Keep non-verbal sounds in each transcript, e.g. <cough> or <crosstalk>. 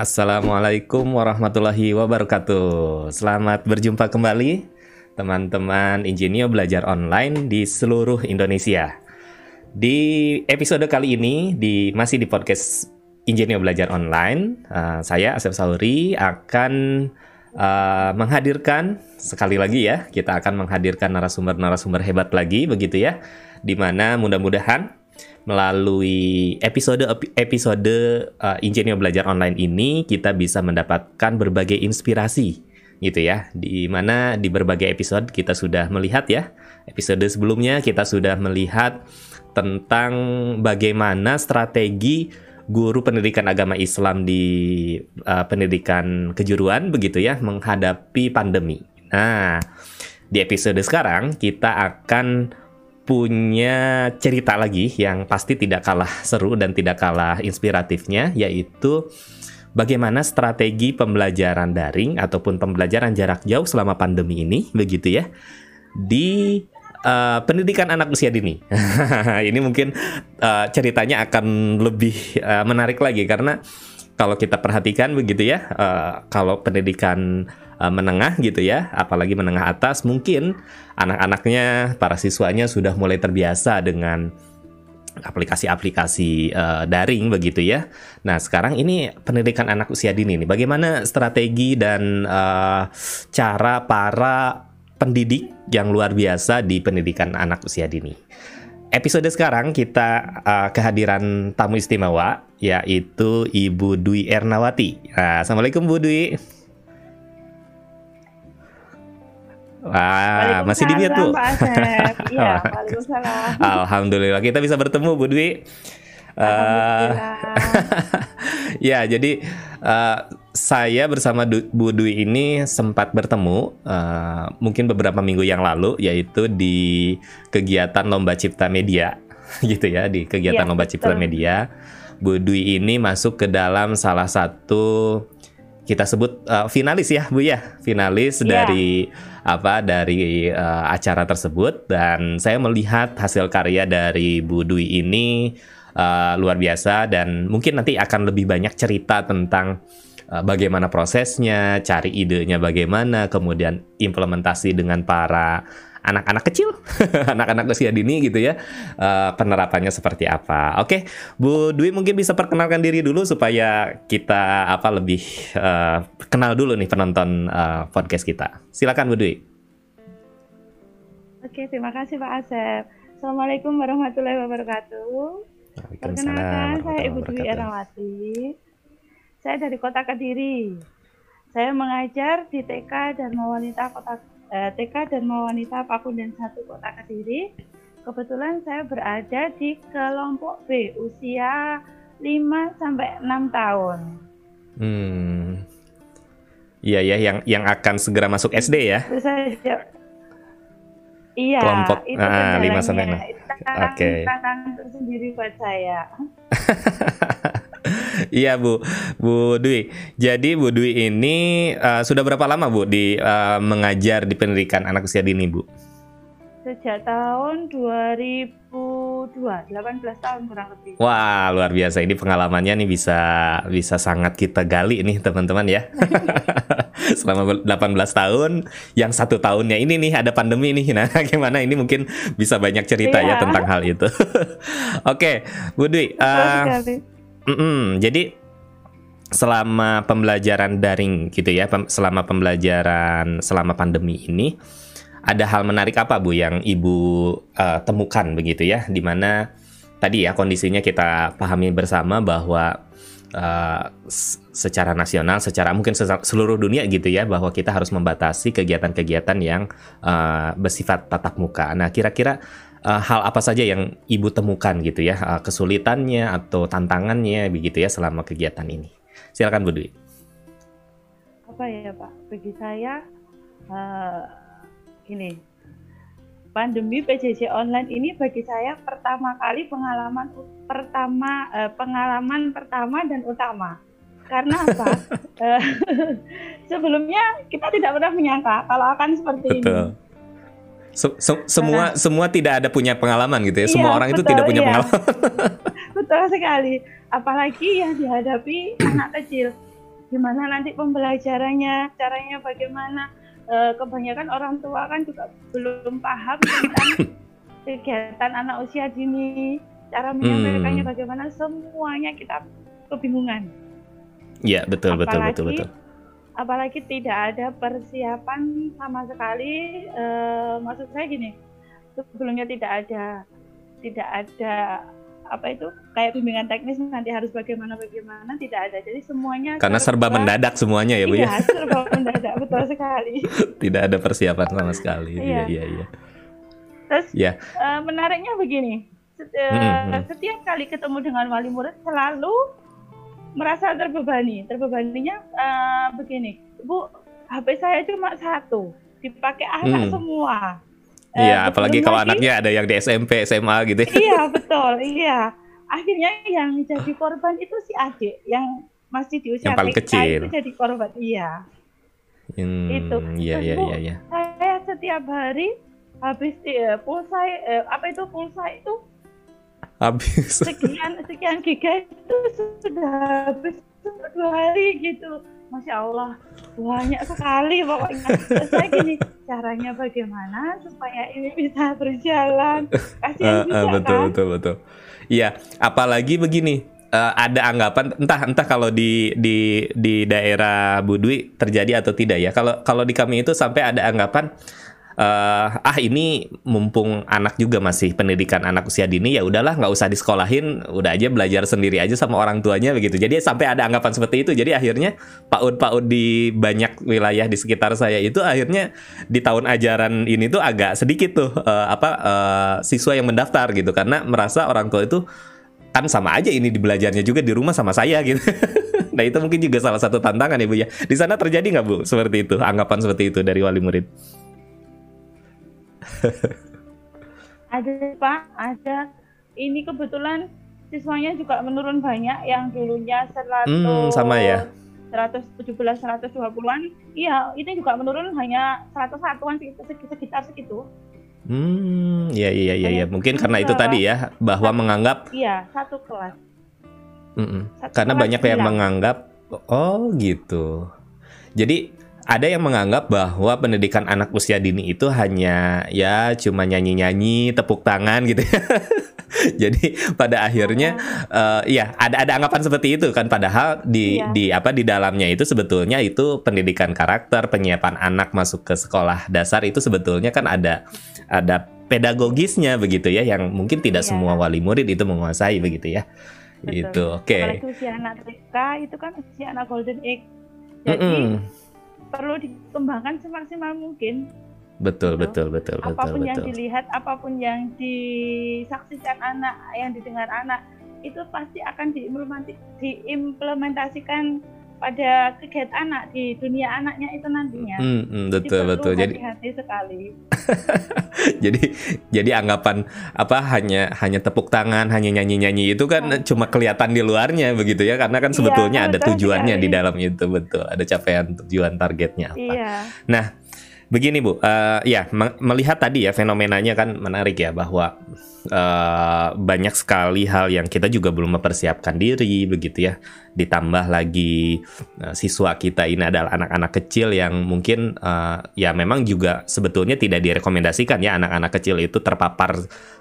Assalamualaikum warahmatullahi wabarakatuh. Selamat berjumpa kembali teman-teman Ingenio belajar online di seluruh Indonesia. Di episode kali ini di masih di podcast Ingenio belajar online, uh, saya Asep Sauri akan uh, menghadirkan sekali lagi ya, kita akan menghadirkan narasumber-narasumber hebat lagi begitu ya, di mana mudah-mudahan melalui episode episode uh, Ingenio belajar online ini kita bisa mendapatkan berbagai inspirasi gitu ya di mana di berbagai episode kita sudah melihat ya episode sebelumnya kita sudah melihat tentang bagaimana strategi guru pendidikan agama Islam di uh, pendidikan kejuruan begitu ya menghadapi pandemi. Nah, di episode sekarang kita akan punya cerita lagi yang pasti tidak kalah seru dan tidak kalah inspiratifnya yaitu bagaimana strategi pembelajaran daring ataupun pembelajaran jarak jauh selama pandemi ini begitu ya di uh, pendidikan anak usia dini. <laughs> ini mungkin uh, ceritanya akan lebih uh, menarik lagi karena kalau kita perhatikan begitu ya, uh, kalau pendidikan uh, menengah gitu ya, apalagi menengah atas, mungkin anak-anaknya, para siswanya sudah mulai terbiasa dengan aplikasi-aplikasi uh, daring begitu ya. Nah sekarang ini pendidikan anak usia dini nih, bagaimana strategi dan uh, cara para pendidik yang luar biasa di pendidikan anak usia dini. Episode sekarang kita uh, kehadiran tamu istimewa yaitu Ibu Dwi Ernawati. Nah, Assalamualaikum Bu Dwi. Wah, masih di mute Bu. Iya, Alhamdulillah kita bisa bertemu Bu Dwi. Uh, <laughs> ya, jadi uh, saya bersama du Bu Dwi ini sempat bertemu uh, mungkin beberapa minggu yang lalu yaitu di kegiatan lomba cipta media <laughs> gitu ya di kegiatan ya, lomba betul. cipta media Bu Dwi ini masuk ke dalam salah satu kita sebut uh, finalis ya Bu ya. Finalis ya. dari apa dari uh, acara tersebut. Dan saya melihat hasil karya dari Bu Dwi ini uh, luar biasa. Dan mungkin nanti akan lebih banyak cerita tentang Eh, bagaimana prosesnya, cari idenya bagaimana, kemudian implementasi dengan para anak-anak kecil, <laughs> anak-anak usia dini gitu ya, uh, penerapannya seperti apa. Oke, Bu Dwi mungkin bisa perkenalkan diri dulu supaya kita apa lebih uh, kenal dulu nih penonton uh, podcast kita. Silakan Bu Dwi. Oke, terima kasih Pak Asep. Assalamualaikum warahmatullahi wabarakatuh. Perkenalkan, saya Ibu Dwi Erawati saya dari Kota Kediri. Saya mengajar di TK dan Wanita Kota eh, TK dan Wanita Pakunden 1 Kota Kediri. Kebetulan saya berada di kelompok B usia 5 sampai 6 tahun. Hmm. Iya ya, yang yang akan segera masuk SD ya. Iya, kelompok itu ah, 5 sampai 6. Oke. Okay. Tantangan tersendiri buat saya. <laughs> <laughs> Iya Bu, Bu Dwi. Jadi Bu Dwi ini uh, sudah berapa lama Bu di uh, mengajar di pendidikan anak usia dini Bu? Sejak tahun 2002, 18 tahun kurang lebih. Wah luar biasa ini pengalamannya nih bisa bisa sangat kita gali nih teman-teman ya. <laughs> Selama 18 tahun, yang satu tahunnya ini nih ada pandemi nih. Nah <laughs> gimana ini mungkin bisa banyak cerita ya iya. ya tentang hal itu. Oke, Bu Dwi. Uh, -mm, jadi selama pembelajaran daring gitu ya, selama pembelajaran selama pandemi ini ada hal menarik apa Bu yang Ibu uh, temukan begitu ya di mana tadi ya kondisinya kita pahami bersama bahwa uh, secara nasional, secara mungkin seluruh dunia gitu ya, bahwa kita harus membatasi kegiatan-kegiatan yang uh, bersifat tatap muka. Nah, kira-kira uh, hal apa saja yang ibu temukan gitu ya uh, kesulitannya atau tantangannya begitu ya selama kegiatan ini. Silakan Bu Dwi. Apa ya Pak? Bagi saya uh, ini pandemi PJJ online ini bagi saya pertama kali pengalaman pertama uh, pengalaman pertama dan utama. Karena apa? <laughs> <laughs> Sebelumnya kita tidak pernah menyangka kalau akan seperti Betul. ini Se se semua semua tidak ada punya pengalaman gitu ya. Iya, semua orang betul, itu tidak punya iya. pengalaman. <laughs> betul sekali. Apalagi yang dihadapi anak kecil. gimana nanti pembelajarannya, caranya bagaimana. E, kebanyakan orang tua kan juga belum paham tentang <coughs> kegiatan anak usia dini, cara menyampaikannya hmm. bagaimana, semuanya kita kebingungan. Iya betul apalagi, betul betul betul. Apalagi tidak ada persiapan sama sekali. E, maksud saya gini, sebelumnya tidak ada tidak ada apa itu kayak bimbingan teknis nanti harus bagaimana bagaimana tidak ada jadi semuanya karena serba, serba mendadak semuanya ya bu ya? iya, ya serba mendadak betul sekali <laughs> tidak ada persiapan sama sekali iya iya iya terus ya. uh, menariknya begini setiap, hmm, hmm. setiap kali ketemu dengan wali murid selalu merasa terbebani terbebaninya uh, begini bu HP saya cuma satu dipakai anak hmm. semua Iya, uh, apalagi kalau lagi, anaknya ada yang di SMP, SMA gitu. <laughs> Iya, betul. Iya. Akhirnya yang jadi korban itu si adik yang masih di usia yang paling kecil. itu jadi korban. Iya. Hmm, itu. Iya, iya, iya, iya. Saya setiap hari habis ya, pulsa eh, apa itu pulsa itu habis <laughs> sekian sekian giga itu sudah habis dua hari gitu Masya Allah, banyak sekali pokoknya. saya gini, caranya bagaimana supaya ini bisa berjalan? Kasihan uh, juga uh, betul, kan? Betul, betul, Iya, apalagi begini, uh, ada anggapan entah entah kalau di di di daerah Budwi terjadi atau tidak ya. Kalau kalau di kami itu sampai ada anggapan uh, ah ini mumpung anak juga masih pendidikan anak usia dini ya udahlah nggak usah disekolahin udah aja belajar sendiri aja sama orang tuanya begitu jadi sampai ada anggapan seperti itu jadi akhirnya PAUD-PAUD di banyak wilayah di sekitar saya itu akhirnya di tahun ajaran ini tuh agak sedikit tuh uh, apa uh, siswa yang mendaftar gitu karena merasa orang tua itu kan sama aja ini di belajarnya juga di rumah sama saya gitu. <laughs> nah itu mungkin juga salah satu tantangan ya bu ya. Di sana terjadi nggak bu seperti itu anggapan seperti itu dari wali murid? <laughs> ada Pak, ada. Ini kebetulan siswanya juga menurun banyak yang dulunya 100 hmm, sama ya. 117 120-an. Iya, ini juga menurun hanya 101-an sekitar segitu. Hmm, iya iya iya ya. Mungkin karena itu tadi ya bahwa satu, menganggap Iya, satu kelas. Mm -mm. Satu karena kelas banyak yang menganggap oh gitu. Jadi ada yang menganggap bahwa pendidikan anak usia dini itu hanya ya cuma nyanyi-nyanyi, tepuk tangan gitu. Ya. <laughs> Jadi pada akhirnya uh, ya ada ada anggapan seperti itu kan padahal di iya. di apa di dalamnya itu sebetulnya itu pendidikan karakter, penyiapan anak masuk ke sekolah dasar itu sebetulnya kan ada ada pedagogisnya begitu ya yang mungkin tidak iya. semua wali murid itu menguasai begitu ya. Betul. Itu oke. Okay. Usia anak TK itu kan usia anak golden age. Jadi mm -mm perlu dikembangkan semaksimal mungkin. Betul, gitu. betul, betul, apa pun betul. yang dilihat, apa pun yang disaksikan anak, yang didengar anak, itu pasti akan diimplementasikan pada kegiatan anak di dunia anaknya itu nantinya. Hmm, hmm, betul jadi betul. Jadi hati sekali. <laughs> jadi jadi anggapan apa hanya hanya tepuk tangan, hanya nyanyi-nyanyi itu kan oh. cuma kelihatan di luarnya begitu ya karena kan iya, sebetulnya iya, ada tujuannya di dalam itu betul. Ada capaian tujuan targetnya apa. Iya. Nah, begini Bu, uh, ya melihat tadi ya fenomenanya kan menarik ya bahwa uh, banyak sekali hal yang kita juga belum mempersiapkan diri begitu ya. Ditambah lagi uh, siswa kita ini adalah anak-anak kecil yang mungkin uh, ya memang juga sebetulnya tidak direkomendasikan ya anak-anak kecil itu terpapar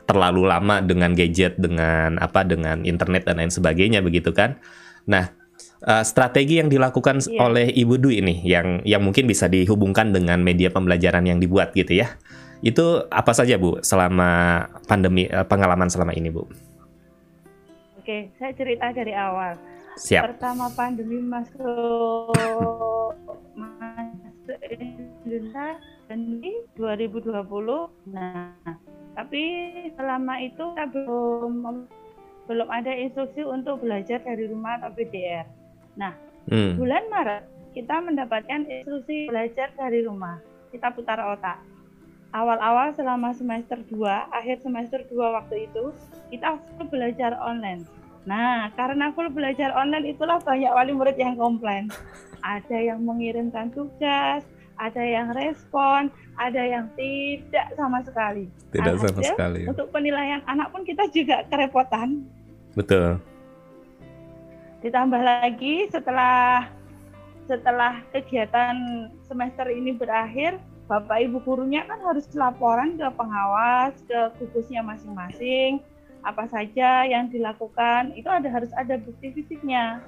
terlalu lama dengan gadget, dengan apa dengan internet dan lain sebagainya begitu kan. Nah, uh, strategi yang dilakukan yeah. oleh Ibu Dwi ini yang yang mungkin bisa dihubungkan dengan media pembelajaran yang dibuat gitu ya. Itu apa saja Bu selama pandemi eh, pengalaman selama ini Bu? Oke, saya cerita dari awal. Siap. Pertama pandemi masuk masuk Indonesia di 2020. Nah, tapi selama itu kita belum belum ada instruksi untuk belajar dari rumah atau PDR. Nah, hmm. bulan Maret kita mendapatkan instruksi belajar dari rumah. Kita putar otak awal-awal selama semester 2, akhir semester 2 waktu itu, kita full belajar online. Nah, karena full belajar online itulah banyak wali murid yang komplain. Ada yang mengirimkan tugas, ada yang respon, ada yang tidak sama sekali. Tidak Alhasil, sama sekali. Untuk penilaian anak pun kita juga kerepotan. Betul. Ditambah lagi setelah setelah kegiatan semester ini berakhir, Bapak Ibu gurunya kan harus laporan ke pengawas, ke gugusnya masing-masing, apa saja yang dilakukan, itu ada harus ada bukti fisiknya.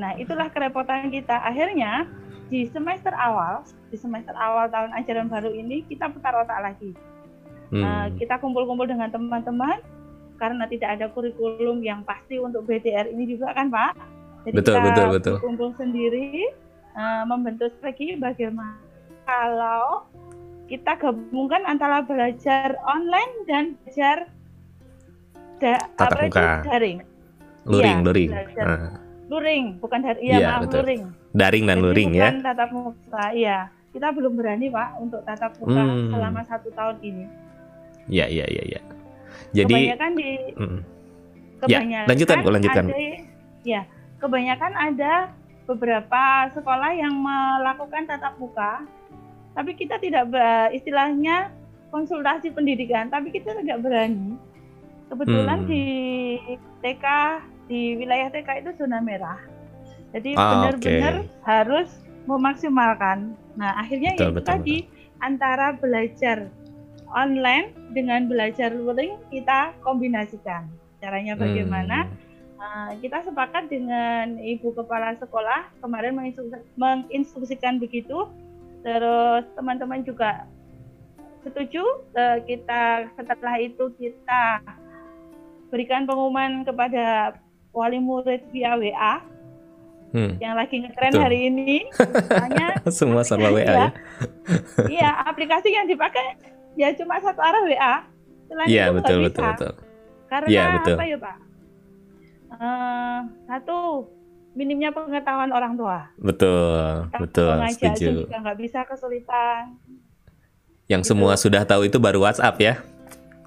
Nah, itulah kerepotan kita. Akhirnya di semester awal, di semester awal tahun ajaran baru ini kita putar otak lagi. Hmm. Uh, kita kumpul-kumpul dengan teman-teman karena tidak ada kurikulum yang pasti untuk BDR ini juga kan Pak. Jadi betul, kita betul, betul. kumpul sendiri uh, membentuk strategi bagaimana kalau kita gabungkan antara belajar online dan belajar da, apa itu daring. Luring, ya, luring. Uh. Luring, bukan dari iya, ya, maaf betul. luring. Daring dan Jadi luring bukan ya. tatap muka, iya. Kita belum berani Pak untuk tatap muka hmm. selama satu tahun ini. Iya, iya, iya, iya. Jadi kebanyakan di mm. kebanyakan ya, lanjutkan, lanjutkan. Ada, ya, kebanyakan ada beberapa sekolah yang melakukan tatap muka, tapi kita tidak istilahnya konsultasi pendidikan, tapi kita tidak berani. Kebetulan hmm. di TK di wilayah TK itu zona merah, jadi ah, benar-benar okay. harus memaksimalkan. Nah akhirnya betul, itu betul, tadi betul. antara belajar online dengan belajar luring kita kombinasikan. Caranya bagaimana? Hmm. Uh, kita sepakat dengan ibu kepala sekolah kemarin menginstruksikan begitu. Terus teman-teman juga setuju. Uh, kita setelah itu kita berikan pengumuman kepada wali murid via WA hmm. yang lagi ngetren hari ini. <laughs> Hanya semua serba WA ya. Iya, aplikasi yang dipakai ya cuma satu arah WA. Selain ya, itu betul, betul, bisa. betul. Karena ya, betul. apa ya Pak? Uh, satu minimnya pengetahuan orang tua. Betul, Kita betul. Setuju. juga nggak bisa kesulitan. Yang gitu. semua sudah tahu itu baru WhatsApp ya?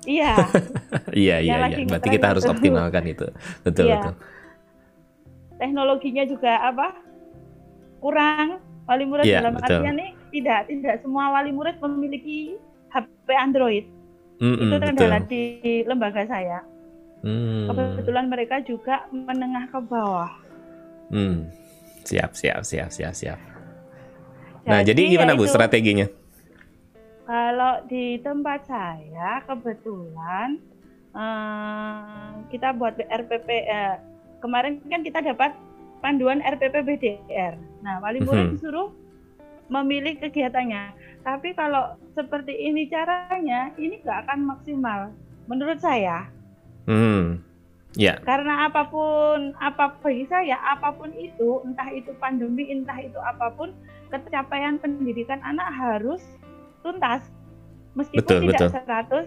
Iya. <laughs> iya, iya, iya. Berarti kita harus optimalkan itu. Betul, iya. betul. Teknologinya juga apa? Kurang. Wali murid ya, dalam betul. artian nih tidak tidak semua wali murid memiliki HP Android. Mm -mm, itu terkendala di lembaga saya. Mm. Kebetulan mereka juga menengah ke bawah. Mm. Siap, siap, siap, siap, siap. Nah, jadi, jadi gimana Bu strateginya? Kalau di tempat saya kebetulan eh, kita buat RPP eh, kemarin kan kita dapat panduan RPP BDR. Nah, wali murid mm -hmm. disuruh memilih kegiatannya. Tapi kalau seperti ini caranya, ini nggak akan maksimal menurut saya. Hmm. Ya. Yeah. Karena apa pun, apa bagi saya, apa pun itu, entah itu pandemi, entah itu apa pun, kecapaian pendidikan anak harus tuntas. Meskipun betul, tidak betul.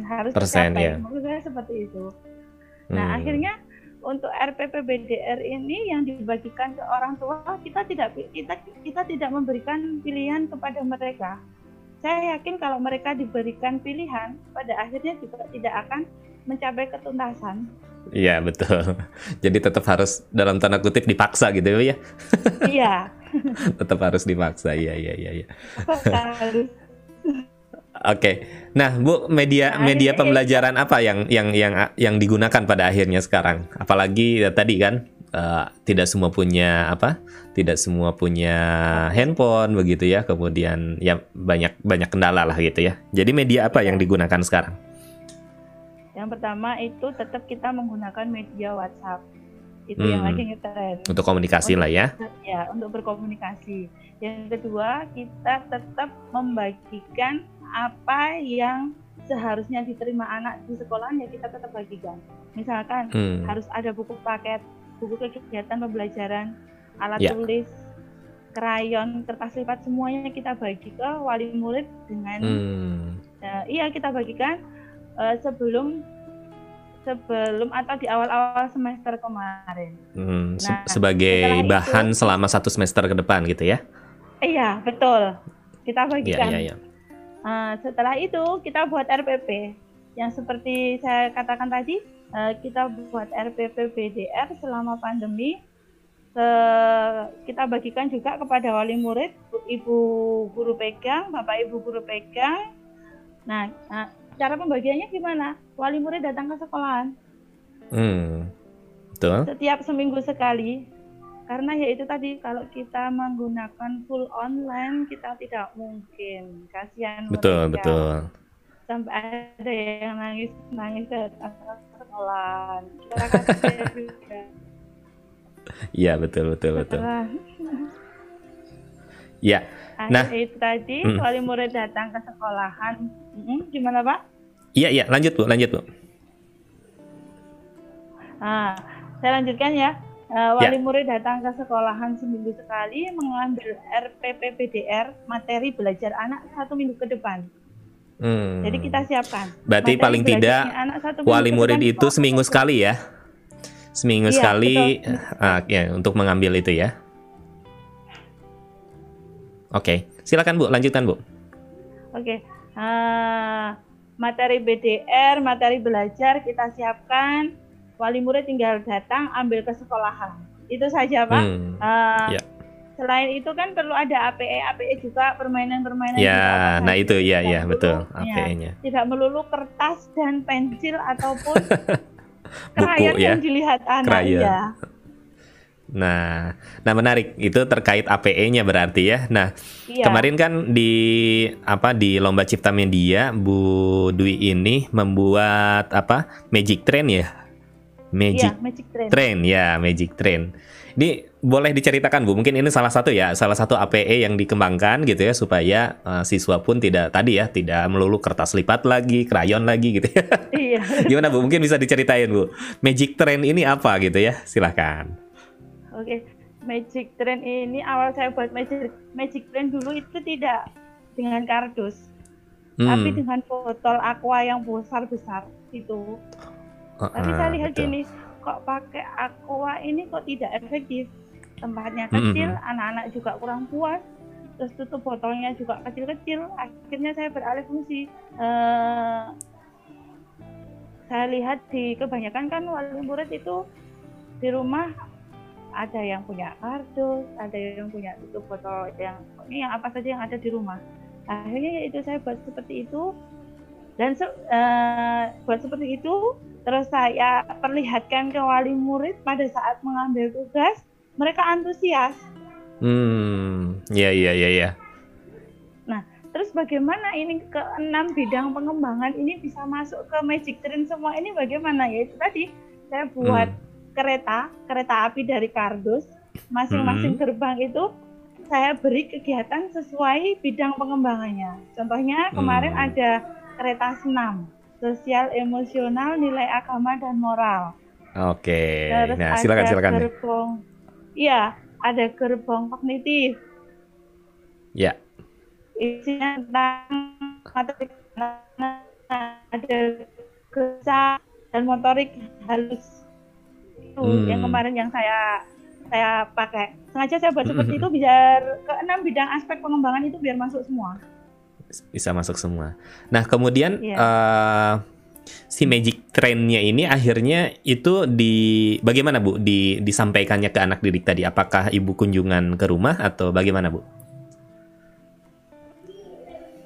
100% harus Persen, tercapai. Ya. Menurut saya seperti itu. Nah, hmm. akhirnya untuk RPP BDR ini yang dibagikan ke orang tua kita tidak kita kita tidak memberikan pilihan kepada mereka. Saya yakin kalau mereka diberikan pilihan pada akhirnya juga tidak akan mencapai ketuntasan. Iya betul. <laughs> Jadi tetap harus dalam tanda kutip dipaksa gitu ya? Iya. <laughs> tetap harus dipaksa. Iya iya iya. iya. Oke. Nah, Bu, media nah, media pembelajaran apa yang yang yang yang digunakan pada akhirnya sekarang? Apalagi ya, tadi kan uh, tidak semua punya apa? Tidak semua punya handphone begitu ya. Kemudian ya banyak banyak kendala lah gitu ya. Jadi media apa yang digunakan sekarang? Yang pertama itu tetap kita menggunakan media WhatsApp. Itu hmm. yang lagi ngetren. Untuk komunikasi untuk, lah ya. Ya, untuk berkomunikasi. Yang kedua, kita tetap membagikan apa yang seharusnya diterima anak di sekolah ya kita tetap bagikan. Misalkan hmm. harus ada buku paket, buku kegiatan pembelajaran, alat yeah. tulis, krayon, kertas lipat semuanya kita bagi ke wali murid dengan hmm. uh, iya kita bagikan uh, sebelum sebelum atau di awal-awal semester kemarin. Hmm, nah, sebagai bahan itu, selama satu semester ke depan gitu ya? Iya betul kita bagikan. Yeah, yeah, yeah. Uh, setelah itu kita buat RPP yang seperti saya katakan tadi uh, kita buat RPP BDR selama pandemi kita bagikan juga kepada wali murid, ibu guru pegang, bapak ibu guru pegang. Nah, nah cara pembagiannya gimana? Wali murid datang ke sekolahan. Hmm, betul. Setiap seminggu sekali karena ya itu tadi kalau kita menggunakan full online kita tidak mungkin kasihan betul mereka. betul sampai ada yang nangis nangis datang sekolah <laughs> Iya betul betul betul. <laughs> Ya. Nah, itu tadi mm. wali murid datang ke sekolahan. Hmm, gimana Pak? Iya iya lanjut bu lanjut bu. Nah, saya lanjutkan ya. Uh, wali ya. murid datang ke sekolahan seminggu sekali mengambil RPPBDR materi belajar anak satu minggu ke depan. Hmm. Jadi kita siapkan. Berarti materi paling tidak wali murid itu seminggu sekali ya? Seminggu iya, sekali uh, ya untuk mengambil itu ya. Oke, okay. silakan Bu, lanjutkan Bu. Oke, okay. uh, materi BDR, materi belajar kita siapkan. Wali murid tinggal datang ambil ke sekolahan. Itu saja Pak. Hmm. Uh, yeah. Selain itu kan perlu ada APE, APE juga permainan-permainan. Ya, nah itu ya, ya betul APE-nya. Ya, tidak melulu kertas dan pensil ataupun <laughs> Buku ya. yang dilihat anak Krayon. ya. Nah, nah menarik itu terkait APE-nya berarti ya. Nah, iya. kemarin kan di apa di lomba cipta media Bu Dwi ini membuat apa Magic Train ya? Magic, iya, Magic Train. Train ya, Magic Train. Ini boleh diceritakan Bu, mungkin ini salah satu ya, salah satu APE yang dikembangkan gitu ya supaya uh, siswa pun tidak tadi ya, tidak melulu kertas lipat lagi, krayon lagi gitu ya. <laughs> Iya. Gimana Bu? Mungkin bisa diceritain Bu. Magic Train ini apa gitu ya? Silahkan. Oke, Magic Train ini awal saya buat Magic Magic Train dulu itu tidak dengan kardus, hmm. tapi dengan botol aqua yang besar besar itu. Uh, tapi saya lihat betul. gini, kok pakai aqua ini kok tidak efektif? Tempatnya kecil mm-hmm. anak-anak juga kurang puas terus tutup botolnya juga kecil-kecil. Akhirnya saya beralih fungsi. Uh, saya lihat di kebanyakan kan wali murid itu di rumah ada yang punya kardus ada yang punya tutup botol yang ini yang apa saja yang ada di rumah. Akhirnya itu saya buat seperti itu. Dan uh, buat seperti itu terus saya perlihatkan ke wali murid pada saat mengambil tugas mereka antusias hmm ya ya ya ya nah terus bagaimana ini ke enam bidang pengembangan ini bisa masuk ke magic train semua ini bagaimana ya itu tadi saya buat hmm. kereta kereta api dari kardus masing-masing hmm. gerbang itu saya beri kegiatan sesuai bidang pengembangannya contohnya kemarin hmm. ada kereta senam, sosial emosional, nilai agama dan moral. Oke. Terus nah, silakan ada silakan. Gerbong, iya, ada gerbong kognitif. Ya. Isinya tentang materi ada kesa dan motorik halus itu hmm. yang kemarin yang saya saya pakai sengaja saya buat seperti <laughs> itu biar ke enam bidang aspek pengembangan itu biar masuk semua bisa masuk semua. Nah kemudian yeah. Iya. uh, si magic trendnya ini akhirnya itu di bagaimana bu di disampaikannya ke anak didik tadi? Apakah ibu kunjungan ke rumah atau bagaimana bu?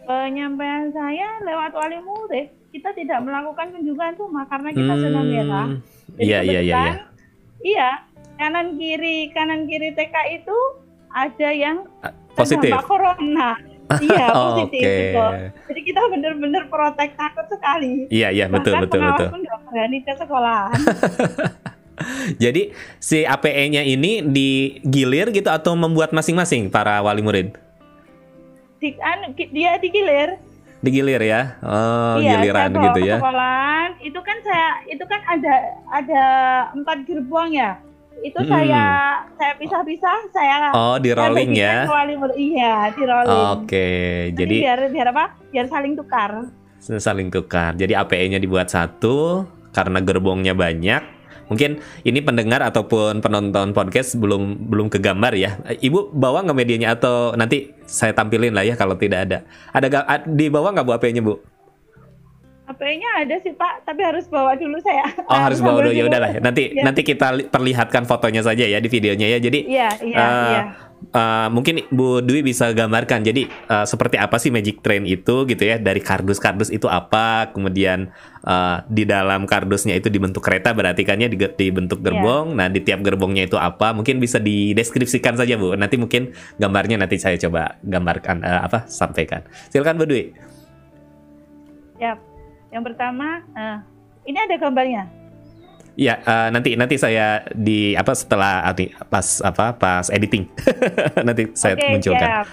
Penyampaian saya lewat wali murid. Kita tidak melakukan kunjungan rumah karena kita hmm, zona merah. Iya iya iya. Iya kanan kiri kanan kiri TK itu ada yang positif corona Iya, <laughs> positif okay. Gitu. Jadi kita benar-benar protek takut sekali. Iya, iya, betul, Bahkan betul, betul. pun nggak berani ke sekolah. <laughs> Jadi si APE-nya ini digilir gitu atau membuat masing-masing para wali murid? Di, an, dia digilir. Digilir ya? Oh, iya, giliran gitu ya. Sekolah itu kan saya itu kan ada ada empat gerbong ya itu hmm. saya saya pisah-pisah saya oh di rolling ya? iya di rolling. Oke okay. jadi biar biar apa? Biar saling tukar. Saling tukar. Jadi APE-nya dibuat satu karena gerbongnya banyak. Mungkin ini pendengar ataupun penonton podcast belum belum kegambar ya. Ibu bawa nggak medianya? Atau nanti saya tampilin lah ya kalau tidak ada. Ada di bawah nggak bu APE-nya bu HP-nya ada sih Pak, tapi harus bawa dulu saya. Oh harus bawa dulu ya udahlah. Nanti ya. nanti kita perlihatkan fotonya saja ya di videonya ya. Jadi iya iya uh, iya. uh, mungkin Bu Dwi bisa gambarkan. Jadi uh, seperti apa sih Magic Train itu gitu ya? Dari kardus-kardus itu apa? Kemudian uh, di dalam kardusnya itu dibentuk kereta berarti kannya dibentuk iya. gerbong. Yeah. Nah, di tiap gerbongnya itu apa? Mungkin bisa dideskripsikan saja, Bu. Nanti mungkin gambarnya nanti saya coba gambarkan uh, apa sampaikan. Silakan Bu Dwi. Ya. Yang pertama, uh, ini ada gambarnya. Ya uh, nanti nanti saya di apa setelah pas apa pas editing <laughs> nanti saya okay, munculkan. Siap.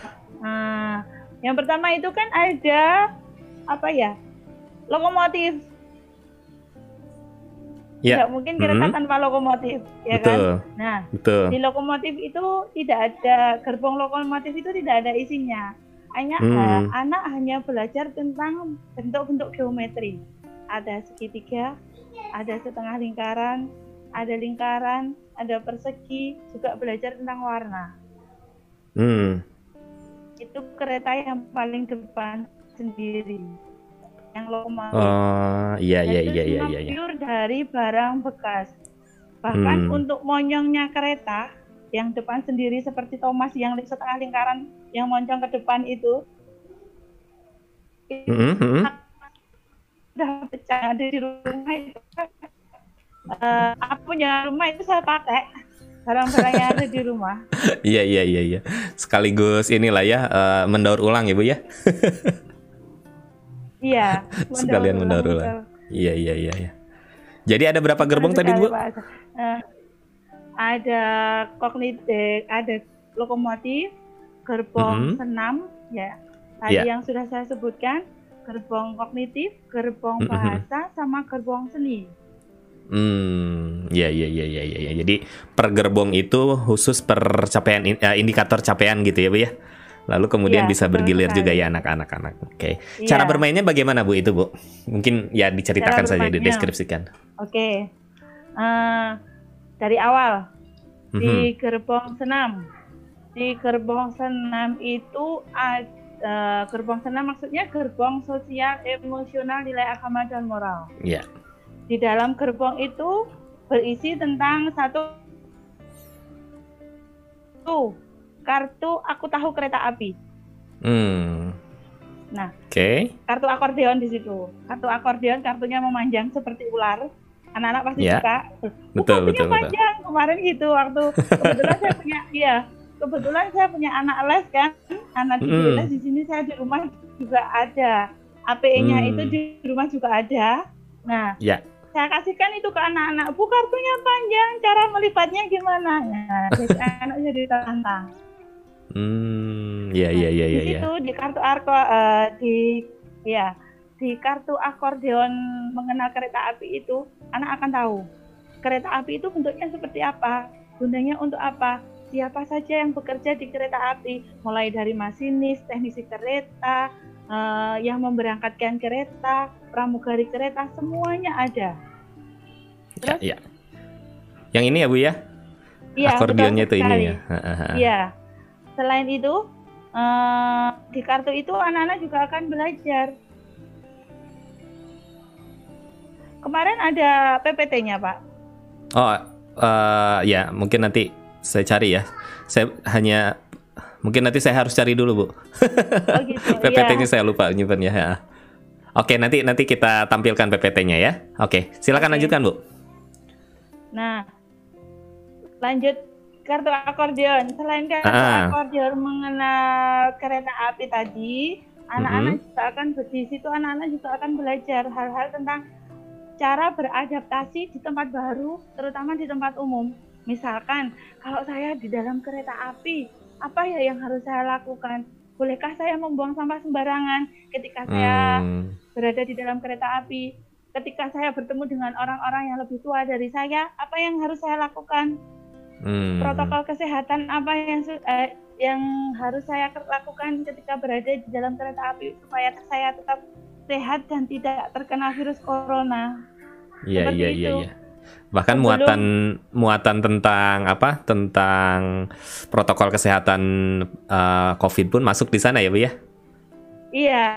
Nah, yang pertama itu kan ada apa ya lokomotif. Ya. Tidak mungkin kereta mm -hmm. tanpa lokomotif, ya betul. kan? Nah, betul. di lokomotif itu tidak ada gerbong lokomotif itu tidak ada isinya. Hanya hmm. anak hanya belajar tentang bentuk-bentuk geometri. Ada segitiga, ada setengah lingkaran, ada lingkaran, ada persegi, juga belajar tentang warna. Hmm. Itu kereta yang paling depan sendiri, yang lokomotif. Oh, iya iya iya iya iya. Pure dari barang bekas. Bahkan hmm. untuk monyongnya kereta yang depan sendiri seperti Thomas yang setengah lingkaran yang moncong ke depan itu. Mm -hmm udah pecah ada di rumah itu uh, aku punya rumah itu saya pakai barang-barang yang ada di rumah. <laughs> iya iya iya iya. Sekaligus inilah ya uh, mendaur ulang ya bu ya. <laughs> iya. Sekalian mendaur ulang. Iya iya iya. iya. Jadi ada berapa gerbong tadi bu? Uh, ada kognitif, ada lokomotif, gerbong mm -hmm. senam, ya. Tadi yeah. yang sudah saya sebutkan gerbong kognitif, gerbong mm-hmm. bahasa, sama gerbong seni. Hmm, ya, ya, ya, ya, ya, ya. Jadi per gerbong itu khusus per capaian uh, indikator capaian gitu ya, Bu ya. Lalu kemudian ya, bisa bergilir juga ya anak-anak anak. Oke. Okay. Ya. Cara bermainnya bagaimana Bu itu, Bu? Mungkin ya diceritakan saja, dideskripsikan. Oke. Okay. Uh, eh, dari awal mm-hmm. di gerbong senam. Di gerbong senam itu ada uh, gerbong senam maksudnya gerbong sosial, emosional, nilai agama dan moral. Iya. Yeah. Di dalam gerbong itu berisi tentang satu tuh kartu aku tahu kereta api. Hmm. Nah, oke. Okay. Kartu akordeon di situ. Kartu akordeon kartunya memanjang seperti ular. Anak-anak pasti yeah. suka. Betul, betul, panjang. Betul. Kemarin gitu waktu kebetulan saya punya <laughs> iya kebetulan saya punya anak les kan anak di mm. les di sini saya di rumah juga ada APE-nya mm. itu di rumah juga ada nah yeah. saya kasihkan itu ke anak-anak bu kartunya panjang cara melipatnya gimana nah anak jadi <laughs> tantang hmm ya ya ya ya di situ di kartu arko uh, di ya di kartu akordeon mengenal kereta api itu anak akan tahu kereta api itu bentuknya seperti apa gunanya untuk apa siapa saja yang bekerja di kereta api, mulai dari masinis, teknisi kereta, uh, yang memberangkatkan kereta, pramugari kereta, semuanya ada. Ya, Terus, ya, ya. Yang ini ya Bu ya? Iya, Akordionnya itu ini ya. Iya. Selain itu, uh, di kartu itu anak-anak juga akan belajar. Kemarin ada PPT-nya, Pak. Oh, uh, ya mungkin nanti saya cari ya. Saya hanya mungkin nanti saya harus cari dulu bu. Oh gitu. <laughs> PPT-nya ya. saya lupa nyimpan ya. Oke nanti nanti kita tampilkan PPT-nya ya. Oke silakan Oke. lanjutkan bu. Nah lanjut kartu akordeon. Selain kartu ah. akordeon mengenal kereta api tadi, anak-anak mm -hmm. juga akan di situ anak-anak juga akan belajar hal-hal tentang cara beradaptasi di tempat baru, terutama di tempat umum. Misalkan kalau saya di dalam kereta api, apa ya yang harus saya lakukan? Bolehkah saya membuang sampah sembarangan ketika saya hmm. berada di dalam kereta api? Ketika saya bertemu dengan orang-orang yang lebih tua dari saya, apa yang harus saya lakukan? Hmm. Protokol kesehatan apa yang eh, yang harus saya lakukan ketika berada di dalam kereta api supaya saya tetap sehat dan tidak terkena virus corona? Iya iya iya. Ya bahkan Belum. muatan muatan tentang apa tentang protokol kesehatan uh, COVID pun masuk di sana ya bu ya iya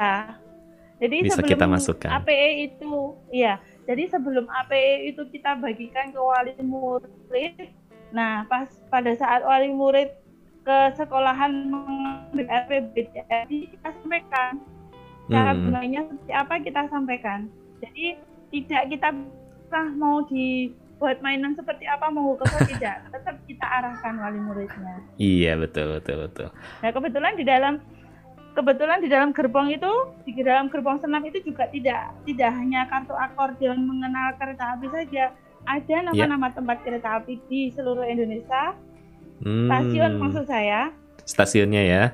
jadi bisa kita masukkan APE itu iya jadi sebelum APE itu kita bagikan ke wali murid nah pas pada saat wali murid ke sekolahan mengambil RPBDR kita sampaikan cara hmm. gunanya seperti apa kita sampaikan jadi tidak kita mau dibuat mainan seperti apa mau ke <laughs> tidak tetap kita arahkan wali muridnya iya betul betul betul nah kebetulan di dalam kebetulan di dalam gerbong itu di dalam gerbong senam itu juga tidak tidak hanya kartu akordeon mengenal kereta api saja ada ya. nama-nama yeah. tempat kereta api di seluruh Indonesia hmm. stasiun maksud saya stasiunnya ya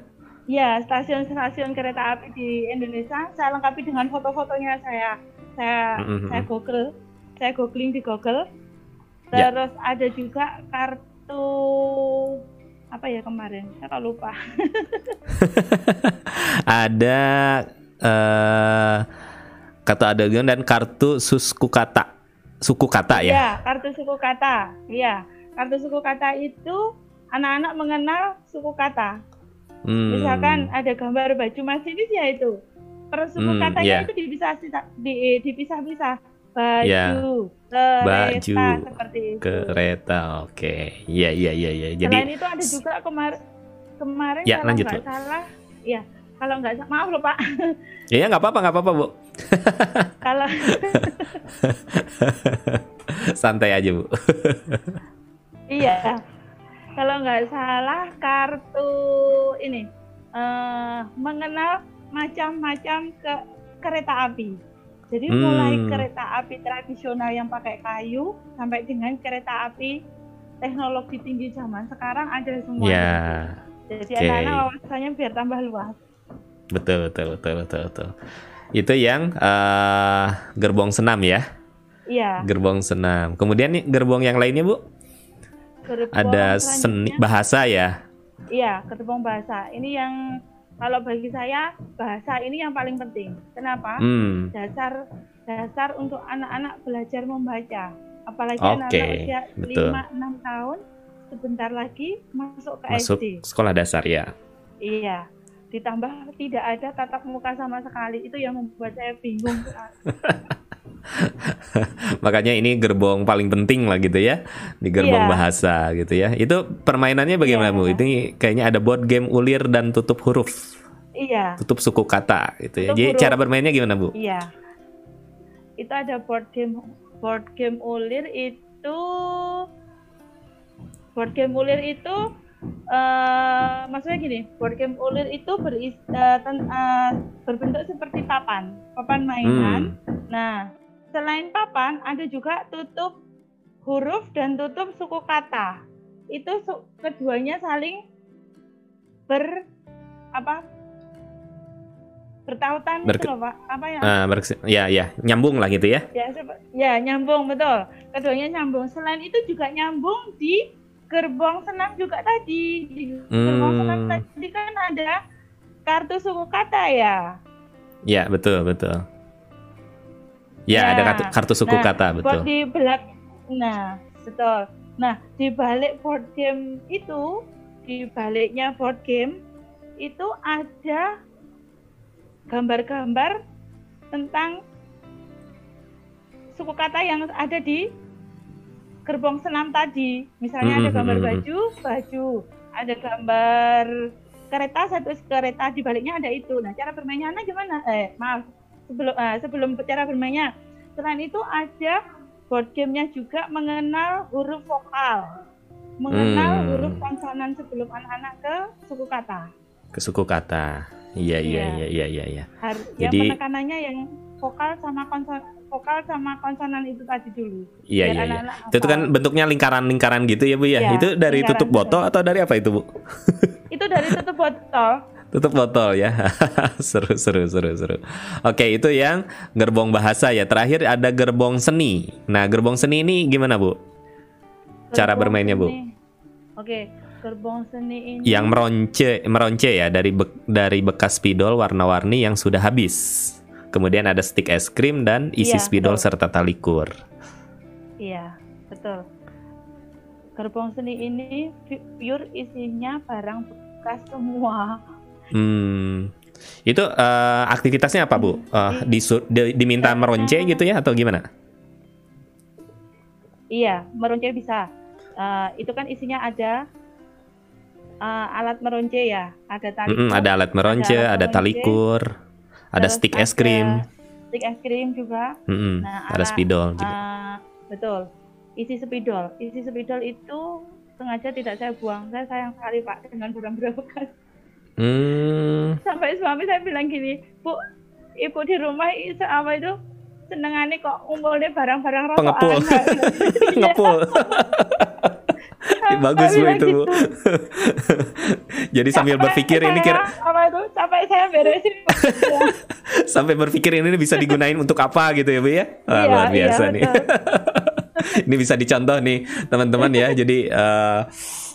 ya stasiun-stasiun kereta api di Indonesia saya lengkapi dengan foto-fotonya. Saya saya mm-hmm. saya google saya googling di Google. Ya. terus yeah. ada juga kartu apa ya kemarin? Saya lupa. <laughs> Ada uh, kartu adegan dan kartu suku kata suku kata ya? Iya kartu suku kata iya kartu suku kata itu anak-anak mengenal suku kata hmm. misalkan ada gambar baju masinis ya itu per suku hmm, katanya yeah. itu dipisah di, dipisah-pisah baju, ya. kereta baju, seperti itu. Kereta, oke. Okay. Iya, iya, iya, iya. Jadi Selain itu ada juga kemar kemarin ya, kalau nggak salah, ya kalau nggak maaf loh Pak. <laughs> Iya nggak apa-apa, nggak apa-apa Bu. <laughs> kalau santai aja Bu. iya, kalau nggak salah kartu ini uh, mengenal macam-macam ke kereta api. Jadi hmm. mulai kereta api tradisional yang pakai kayu sampai dengan kereta api teknologi tinggi zaman sekarang ada semua. Ya. Jadi okay. anak-anak wawasannya biar tambah luas. Betul betul betul betul betul. Itu yang uh, gerbong senam ya? Iya. Gerbong senam. Kemudian nih gerbong yang lainnya bu? Gerbong ada seni bahasa ya? Iya, gerbong bahasa. Ini yang kalau bagi saya bahasa ini yang paling penting. Kenapa? Hmm. Dasar dasar untuk anak-anak belajar membaca. Apalagi okay. anak-anak usia lima enam tahun sebentar lagi masuk ke masuk SD. sekolah dasar ya. Iya. Ditambah tidak ada tatap muka sama sekali. Itu yang membuat saya bingung. <laughs> <laughs> Makanya ini gerbong paling penting lah gitu ya di gerbong yeah. bahasa gitu ya. Itu permainannya bagaimana yeah. Bu? Ini kayaknya ada board game ulir dan tutup huruf. Iya. Tutup suku kata gitu ya. Tutup Jadi huruf. cara bermainnya gimana Bu? Iya. Itu ada board game board game ulir itu board game ulir itu uh, maksudnya gini, board game ulir itu beris, uh, ten, uh, berbentuk seperti papan, papan mainan. Hmm. Nah, Selain papan, ada juga tutup huruf dan tutup suku kata. Itu su keduanya saling ber apa? Bertautan ber itu loh pak. Apa ya? Uh, ya ya. Nyambung lah gitu ya. Ya ya nyambung betul. Keduanya nyambung. Selain itu juga nyambung di gerbong senam juga tadi. Di gerbong hmm. senam tadi kan ada kartu suku kata ya. Ya betul betul Ya, ada kartu, kartu suku nah, kata betul. Di belak nah, betul. Nah, di balik board game itu, di baliknya board game itu ada gambar-gambar tentang suku kata yang ada di gerbong senam tadi. Misalnya ada gambar baju, baju, ada gambar kereta satu kereta di baliknya ada itu. Nah, cara bermainnya gimana? Eh, maaf, sebelum uh, sebelum cara bermainnya. Selain itu ada board gamenya juga mengenal huruf vokal, mengenal hmm. huruf konsonan sebelum anak-anak ke suku kata. Ke suku kata, iya iya iya iya iya. iya. Jadi yang penekanannya yang vokal sama konsonan vokal sama konsonan itu tadi dulu. Iya iya. iya. Itu kan bentuknya lingkaran-lingkaran gitu ya bu ya. ya itu dari tutup botol atau dari apa itu bu? itu dari tutup botol <laughs> tutup botol ya. <laughs> Seru seru seru seru. Oke itu yang gerbong bahasa ya. Terakhir ada gerbong seni. Nah gerbong seni ini gimana bu? Cara gerbong bermainnya bu? oke gerbong seni ini yang meronce meronce ya dari be, dari bekas spidol warna-warni yang sudah habis. Kemudian ada stick es krim dan isi iya, spidol betul. serta tali kur. Iya betul. Gerbong seni ini pure isinya barang bekas semua Hmm. Itu uh, aktivitasnya apa bu? Uh, di, diminta meronce gitu ya atau gimana? Iya, meronce bisa. Uh, itu kan isinya ada uh, alat meronce ya, ada tali. Mm -mm, ada alat meronce, ada, ada talikur, ada stick es krim. Stick es krim juga. Mm -mm, nah, ada alat, spidol juga. Uh, betul. Isi spidol. Isi spidol itu sengaja tidak saya buang. Saya sayang sekali Pak dengan barang-barang bekas. Hmm. Sampai suami saya bilang gini, Bu, ibu di rumah itu apa itu senengannya kok ngumpulnya barang-barang rokokan. Pengepul. <laughs> Ngepul. <laughs> Bagus bu itu bu. <laughs> Jadi sambil berpikir ini kira apa itu capek saya beresin. Sampai berpikir ini bisa digunain untuk apa gitu ya bu ya? Wah, iya, luar biasa iya, nih. ini bisa dicontoh nih teman-teman ya. Jadi uh,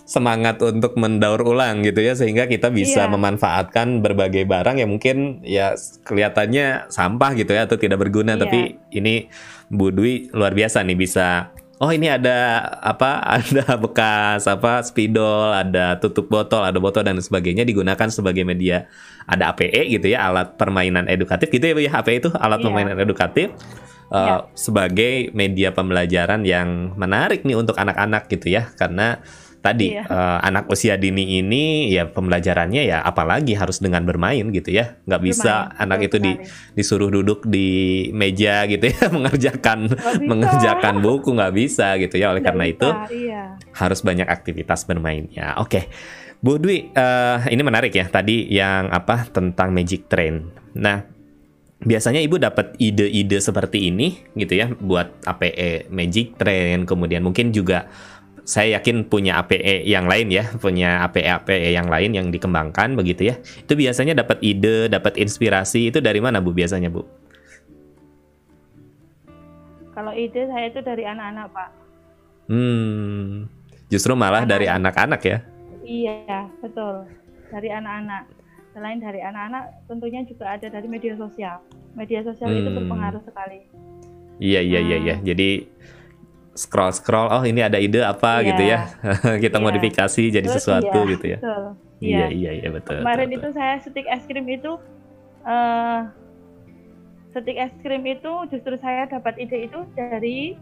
semangat untuk mendaur ulang gitu ya sehingga kita bisa yeah. memanfaatkan berbagai barang yang mungkin ya kelihatannya sampah gitu ya atau tidak berguna yeah. tapi ini Bu Dwi luar biasa nih bisa oh ini ada apa <laughs> ada bekas apa spidol ada tutup botol ada botol dan sebagainya digunakan sebagai media ada APE gitu ya alat permainan edukatif gitu ya Bu ya APE itu alat yeah. permainan edukatif uh, yeah. sebagai media pembelajaran yang menarik nih untuk anak-anak gitu ya karena tadi iya. uh, anak usia dini ini ya pembelajarannya ya apalagi harus dengan bermain gitu ya nggak bisa bermain, anak itu di, disuruh duduk di meja gitu ya <laughs> mengerjakan mengerjakan buku nggak bisa gitu ya oleh gak karena bisa, itu iya. harus banyak aktivitas bermainnya oke okay. Bu Dwi uh, ini menarik ya tadi yang apa tentang magic train nah biasanya ibu dapat ide-ide seperti ini gitu ya buat APE Magic Train kemudian mungkin juga saya yakin punya APE yang lain ya, punya APE-APE yang lain yang dikembangkan begitu ya. Itu biasanya dapat ide, dapat inspirasi itu dari mana Bu biasanya Bu? Kalau ide saya itu dari anak-anak Pak. Hmm, justru malah anak dari anak-anak ya? Iya betul, dari anak-anak. Selain dari anak-anak, tentunya juga ada dari media sosial. Media sosial hmm. itu berpengaruh sekali. Iya iya iya iya. Hmm. Jadi scroll scroll oh ini ada ide apa yeah. gitu ya <laughs> kita yeah. modifikasi jadi Terus sesuatu iya, gitu ya betul. iya iya iya betul kemarin betul, itu betul. saya stik es krim itu uh, stik es krim itu justru saya dapat ide itu dari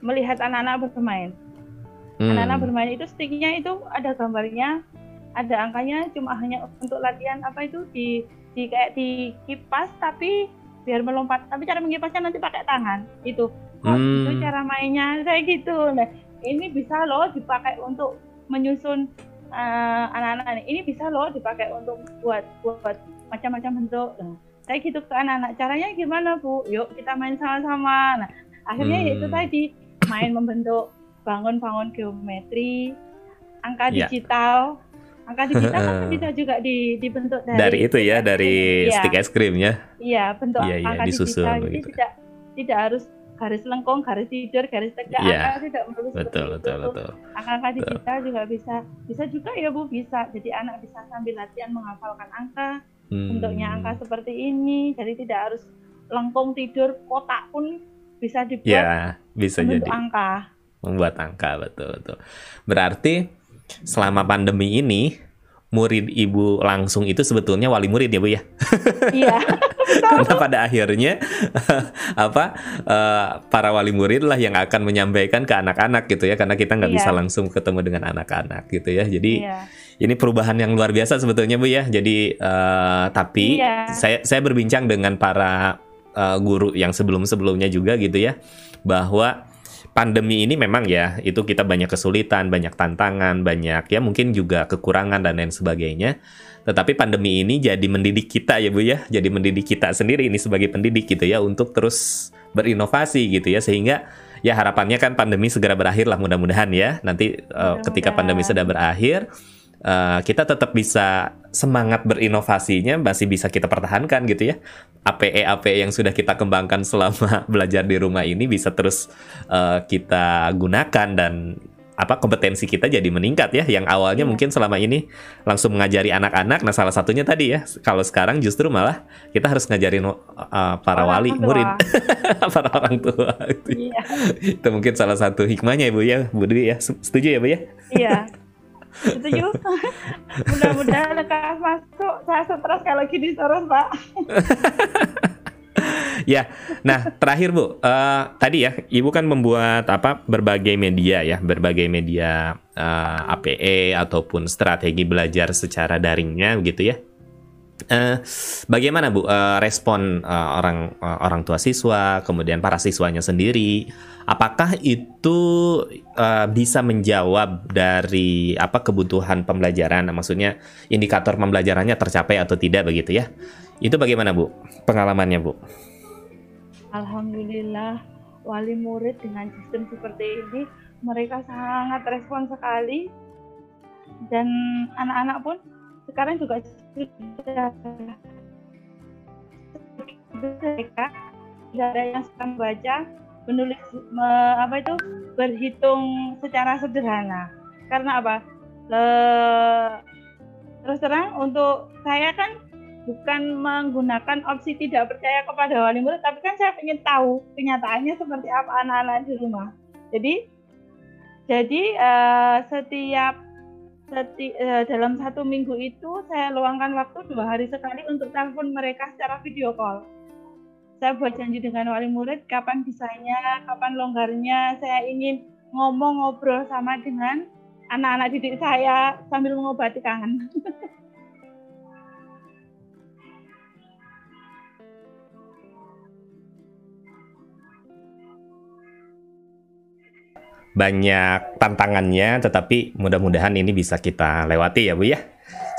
melihat anak-anak bermain hmm. anak-anak bermain itu stiknya itu ada gambarnya ada angkanya cuma hanya untuk latihan apa itu di di kayak di kipas tapi biar melompat. Tapi cara mengipasnya nanti pakai tangan. Itu. Hmm. itu cara mainnya? Kayak gitu. Nah ini bisa loh dipakai untuk menyusun uh, anak-anak ini. Bisa loh dipakai untuk buat buat macam-macam bentuk. Nah, kayak gitu ke anak-anak. Caranya gimana bu? Yuk kita main sama-sama. Nah akhirnya hmm. itu tadi. Main membentuk bangun-bangun geometri angka yeah. digital angka digital kan <laughs> bisa juga dibentuk dari dari itu ya dari ya. stick es krimnya iya bentuk ya, angka ya, disusun digital jadi tidak tidak harus garis lengkung, garis tidur, garis tegak, angka tidak melulu betul, betul, itu. betul. Angka-angka digital juga bisa, bisa juga ya Bu bisa. Jadi anak bisa sambil latihan menghafalkan angka, hmm. bentuknya angka seperti ini. Jadi tidak harus lengkung tidur, kotak pun bisa dibuat. Ya, bisa jadi. angka. Membuat angka betul betul. Berarti selama pandemi ini murid ibu langsung itu sebetulnya wali murid ya bu ya? Iya. <laughs> Karena pada akhirnya <laughs> apa uh, para wali murid lah yang akan menyampaikan ke anak-anak gitu ya, karena kita nggak iya. bisa langsung ketemu dengan anak-anak gitu ya. Jadi iya. ini perubahan yang luar biasa sebetulnya bu ya. Jadi uh, tapi iya. saya saya berbincang dengan para uh, guru yang sebelum-sebelumnya juga gitu ya, bahwa pandemi ini memang ya itu kita banyak kesulitan, banyak tantangan, banyak ya mungkin juga kekurangan dan lain sebagainya. Tetapi pandemi ini jadi mendidik kita ya Bu ya, jadi mendidik kita sendiri ini sebagai pendidik gitu ya untuk terus berinovasi gitu ya sehingga ya harapannya kan pandemi segera berakhir lah mudah-mudahan ya. Nanti uh, ketika pandemi sudah berakhir uh, kita tetap bisa semangat berinovasinya masih bisa kita pertahankan gitu ya. APE APE yang sudah kita kembangkan selama <laughs> belajar di rumah ini bisa terus uh, kita gunakan dan apa kompetensi kita jadi meningkat ya yang awalnya hmm. mungkin selama ini langsung mengajari anak-anak nah salah satunya tadi ya kalau sekarang justru malah kita harus ngajarin uh, para orang wali tua. murid <laughs> para orang tua itu, iya. itu mungkin salah satu hikmahnya ibu ya Bu Dwi ya setuju ya Bu ya iya <laughs> setuju <laughs> mudah-mudahan lekas masuk. Saya stres kalau lagi disuruh pak. <laughs> Ya, nah terakhir Bu, uh, tadi ya Ibu kan membuat apa berbagai media ya, berbagai media uh, eh, APE ataupun strategi belajar secara daringnya begitu ya. Uh, bagaimana Bu uh, respon uh, orang uh, orang tua siswa, kemudian para siswanya sendiri? Apakah itu uh, bisa menjawab dari apa kebutuhan pembelajaran? Maksudnya indikator pembelajarannya tercapai atau tidak begitu ya? Itu bagaimana Bu pengalamannya Bu? Alhamdulillah wali murid dengan sistem seperti ini mereka sangat respon sekali dan anak-anak pun sekarang juga sudah mereka ada yang sedang baca menulis me, apa itu berhitung secara sederhana. Karena apa? Le, terus terang untuk saya kan bukan menggunakan opsi tidak percaya kepada wali murid tapi kan saya ingin tahu kenyataannya seperti apa anak-anak di rumah. Jadi jadi uh, setiap seti, uh, dalam satu minggu itu saya luangkan waktu dua hari sekali untuk telepon mereka secara video call. Saya buat janji dengan wali murid kapan bisanya, kapan longgarnya. Saya ingin ngomong ngobrol sama dengan anak-anak didik saya sambil mengobati kangen. <laughs> banyak tantangannya tetapi mudah-mudahan ini bisa kita lewati ya Bu ya.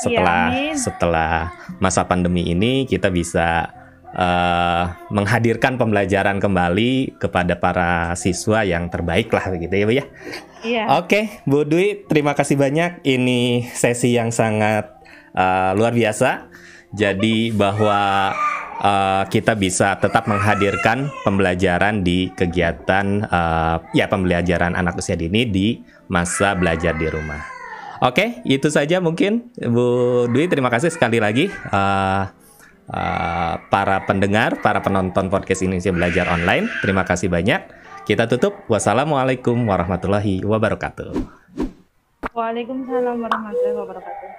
Setelah ya, setelah masa pandemi ini kita bisa uh, menghadirkan pembelajaran kembali kepada para siswa yang terbaik lah begitu ya Bu ya. Iya. Oke, Bu Dwi, terima kasih banyak. Ini sesi yang sangat uh, luar biasa. Jadi bahwa uh, kita bisa tetap menghadirkan pembelajaran di kegiatan uh, ya pembelajaran anak usia dini di masa belajar di rumah. Oke, okay, itu saja mungkin Bu Dwi. Terima kasih sekali lagi uh, uh, para pendengar, para penonton podcast Indonesia Belajar Online. Terima kasih banyak. Kita tutup. Wassalamualaikum warahmatullahi wabarakatuh. Waalaikumsalam warahmatullahi wabarakatuh.